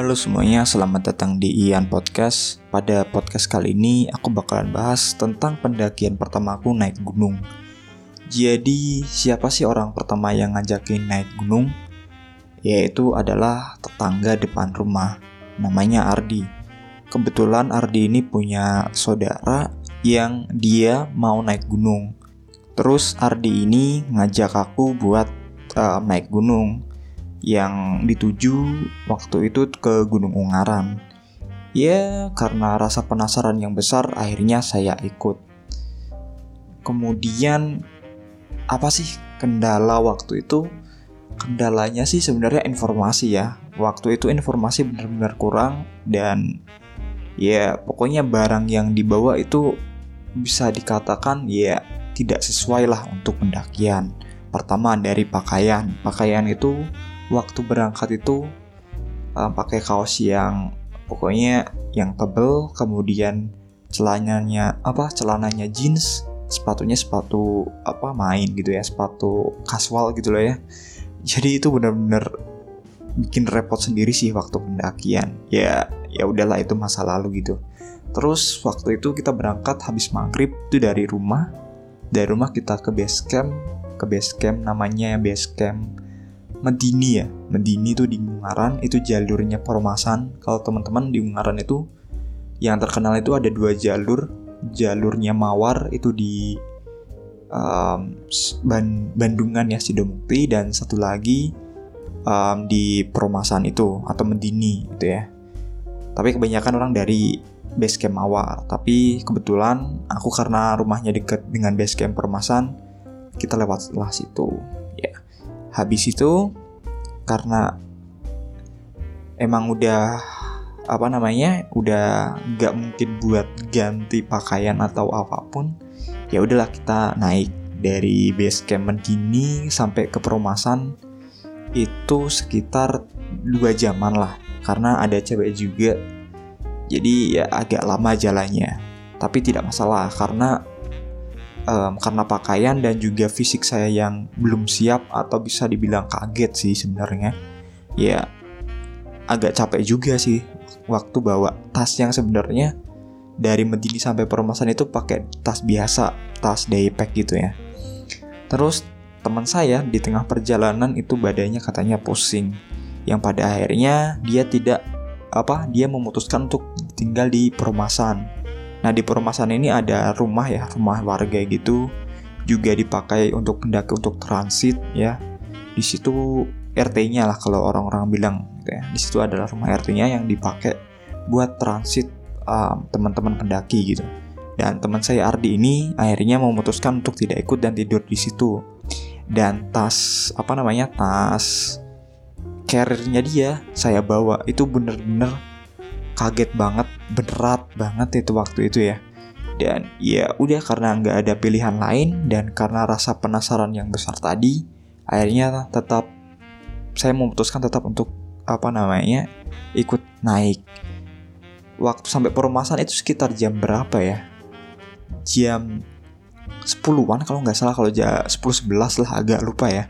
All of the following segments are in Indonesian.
Halo semuanya, selamat datang di Ian Podcast. Pada podcast kali ini aku bakalan bahas tentang pendakian pertamaku naik gunung. Jadi, siapa sih orang pertama yang ngajakin naik gunung? Yaitu adalah tetangga depan rumah, namanya Ardi. Kebetulan Ardi ini punya saudara yang dia mau naik gunung. Terus Ardi ini ngajak aku buat uh, naik gunung yang dituju waktu itu ke Gunung Ungaran. Ya, karena rasa penasaran yang besar, akhirnya saya ikut. Kemudian, apa sih kendala waktu itu? Kendalanya sih sebenarnya informasi ya. Waktu itu informasi benar-benar kurang dan ya pokoknya barang yang dibawa itu bisa dikatakan ya tidak sesuai lah untuk pendakian. Pertama dari pakaian. Pakaian itu waktu berangkat itu uh, pakai kaos yang pokoknya yang tebel kemudian celananya apa celananya jeans sepatunya sepatu apa main gitu ya sepatu casual gitu loh ya. Jadi itu benar-benar bikin repot sendiri sih waktu pendakian. Ya ya udahlah itu masa lalu gitu. Terus waktu itu kita berangkat habis maghrib itu dari rumah dari rumah kita ke base camp ke base camp namanya base camp Medini ya. Medini itu di Ungaran itu jalurnya Permasan kalau teman-teman di Ungaran itu yang terkenal itu ada dua jalur. Jalurnya Mawar itu di um, Bandungan ya Sidomukti. Dan satu lagi um, di Permasan itu atau Medini gitu ya. Tapi kebanyakan orang dari base camp Mawar. Tapi kebetulan aku karena rumahnya dekat dengan base camp Permasan kita lewat setelah situ habis itu karena emang udah apa namanya udah nggak mungkin buat ganti pakaian atau apa pun ya udahlah kita naik dari base camp Mendini sampai ke Perumasan itu sekitar dua jaman lah karena ada cewek juga. Jadi ya agak lama jalannya tapi tidak masalah karena um, karena pakaian dan juga fisik saya yang belum siap atau bisa dibilang kaget sih sebenarnya. Ya agak capek juga sih waktu bawa tas yang sebenarnya dari Medini sampai Permasan itu pakai tas biasa tas daypack gitu ya. Terus teman saya di tengah perjalanan itu badannya katanya pusing. Yang pada akhirnya dia tidak apa dia memutuskan untuk tinggal di Permasan Nah di permasalahan ini ada rumah ya, rumah warga gitu juga dipakai untuk pendaki untuk transit ya. Di situ RT-nya lah kalau orang-orang bilang gitu ya. Di situ adalah rumah RT-nya yang dipakai buat transit um, teman-teman pendaki gitu. Dan teman saya Ardi ini akhirnya memutuskan untuk tidak ikut dan tidur di situ. Dan tas apa namanya tas carrier dia saya bawa itu bener-bener kaget banget berat banget itu waktu itu ya. Dan ya udah karena nggak ada pilihan lain dan karena rasa penasaran yang besar tadi akhirnya tetap saya memutuskan tetap untuk apa namanya ikut naik. Waktu sampai perumahan itu sekitar jam berapa ya? Jam 10-an kalau nggak salah kalau jam 10-11 lah agak lupa ya.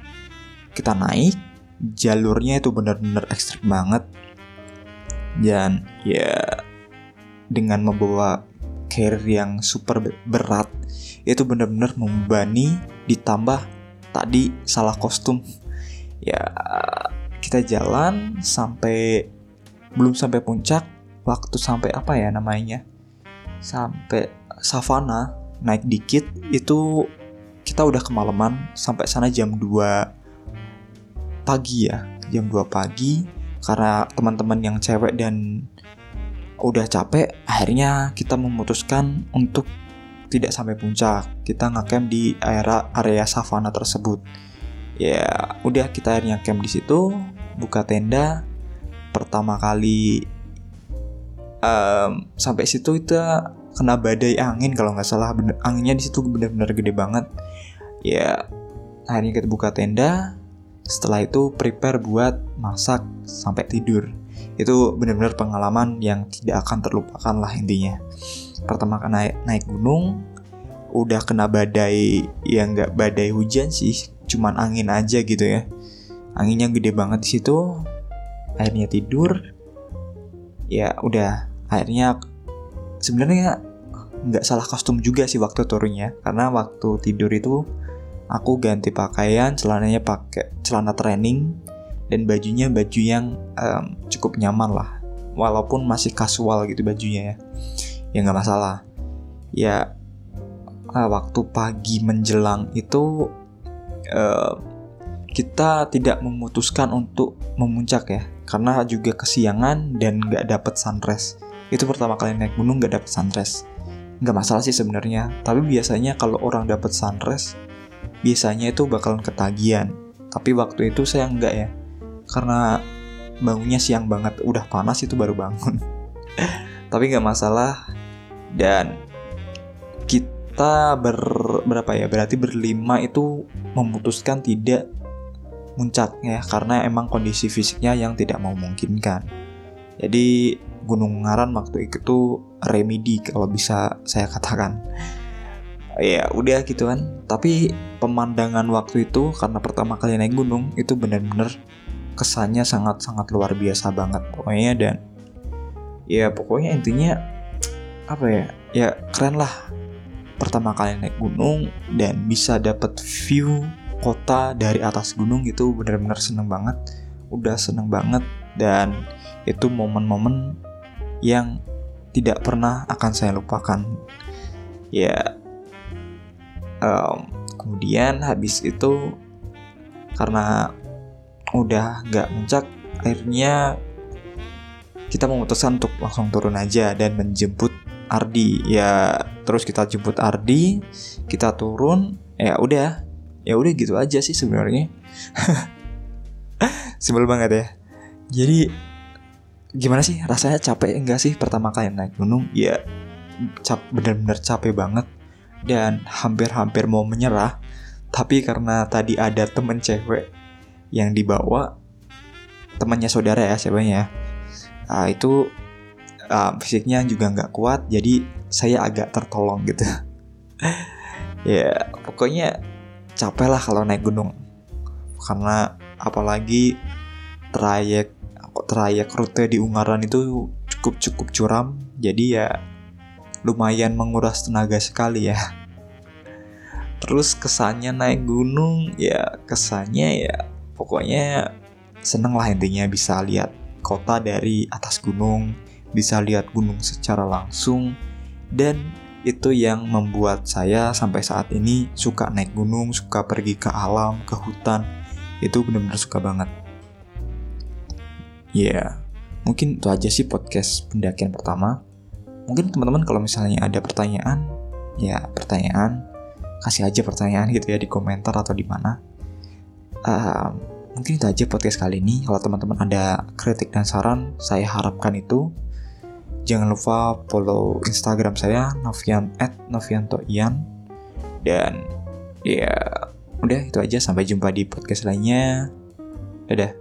Kita naik jalurnya itu benar-benar ekstrim banget dan ya dengan membawa carrier yang super berat itu benar-benar membebani ditambah tadi salah kostum. Ya kita jalan sampai belum sampai puncak waktu sampai apa ya namanya? Sampai savana naik dikit itu kita udah kemalaman sampai sana jam 2 pagi ya. Jam 2 pagi karena teman-teman yang cewek dan udah capek akhirnya kita memutuskan untuk tidak sampai puncak. Kita ngecamp di area area savana tersebut. Ya udah kita akhirnya camp di situ buka tenda. Pertama kali um, sampai situ itu kena badai angin kalau nggak salah. Anginnya di situ benar-benar gede banget. Ya akhirnya kita buka tenda setelah itu prepare buat masak sampai tidur. Itu benar-benar pengalaman yang tidak akan terlupakan lah intinya. Pertama kali naik, naik gunung, udah kena badai yang nggak badai hujan sih, cuman angin aja gitu ya. Anginnya gede banget di situ. Akhirnya tidur. ya udah akhirnya sebenarnya nggak salah kostum juga sih waktu turunnya karena waktu tidur itu aku ganti pakaian celananya pakai celana training dan bajunya baju yang um, cukup nyaman lah. Walaupun masih kasual gitu bajunya ya. Ya nggak masalah. Ya uh, waktu pagi menjelang itu uh, kita tidak memutuskan untuk memuncak ya. Karena juga kesiangan dan nggak dapet sunrise. Itu pertama kali naik gunung nggak dapet sunrise. Nggak masalah sih sebenarnya. Tapi biasanya kalau orang dapet sunrise biasanya itu bakalan ketagihan. Tapi waktu itu saya nggak ya. Karena bangunnya siang banget. Udah panas itu baru bangun. Tapi nggak masalah. Dan kita ber berapa ya? Berarti berlima itu memutuskan tidak muncak ya. Karena emang kondisi fisiknya yang tidak memungkinkan. Jadi Gunung Ngaran waktu itu remedi kalau bisa saya katakan. Ya udah gitu kan. Tapi pemandangan waktu itu karena pertama kali naik gunung itu benar-benar kesannya sangat-sangat luar biasa banget pokoknya. Dan ya pokoknya intinya apa ya ya keren lah pertama kali naik gunung dan bisa dapat view kota dari atas gunung itu benar-benar seneng banget udah seneng banget. Dan itu momen-momen yang tidak pernah akan saya lupakan. Ya um, kemudian habis itu karena udah nggak muncak akhirnya kita memutuskan untuk langsung turun aja dan menjemput Ardi. Ya terus kita jemput Ardi kita turun ya udah. Ya udah gitu aja sih sebenarnya. Simpel banget ya. Jadi gimana sih? Rasanya capek enggak sih pertama kali naik gunung? Ya cap bener-bener capek banget dan hampir-hampir mau menyerah tapi karena tadi ada temen cewek yang dibawa temannya saudara ya siapanya uh, itu uh, fisiknya juga nggak kuat jadi saya agak tertolong gitu. Ya pokoknya capek lah kalau naik gunung. Karena apalagi trayek trayek rute di Ungaran itu cukup cukup curam jadi ya lumayan menguras tenaga sekali ya terus kesannya naik gunung ya kesannya ya pokoknya seneng lah intinya bisa lihat kota dari atas gunung bisa lihat gunung secara langsung dan itu yang membuat saya sampai saat ini suka naik gunung, suka pergi ke alam, ke hutan. Itu benar-benar suka banget. Ya, yeah, mungkin itu aja sih podcast pendakian pertama. Mungkin teman-teman kalau misalnya ada pertanyaan, ya pertanyaan, kasih aja pertanyaan gitu ya di komentar atau di mana. Uh, mungkin itu aja podcast kali ini. Kalau teman-teman ada kritik dan saran, saya harapkan itu Jangan lupa follow Instagram saya Novian at Novianto Ian dan ya udah itu aja sampai jumpa di podcast lainnya. Dadah.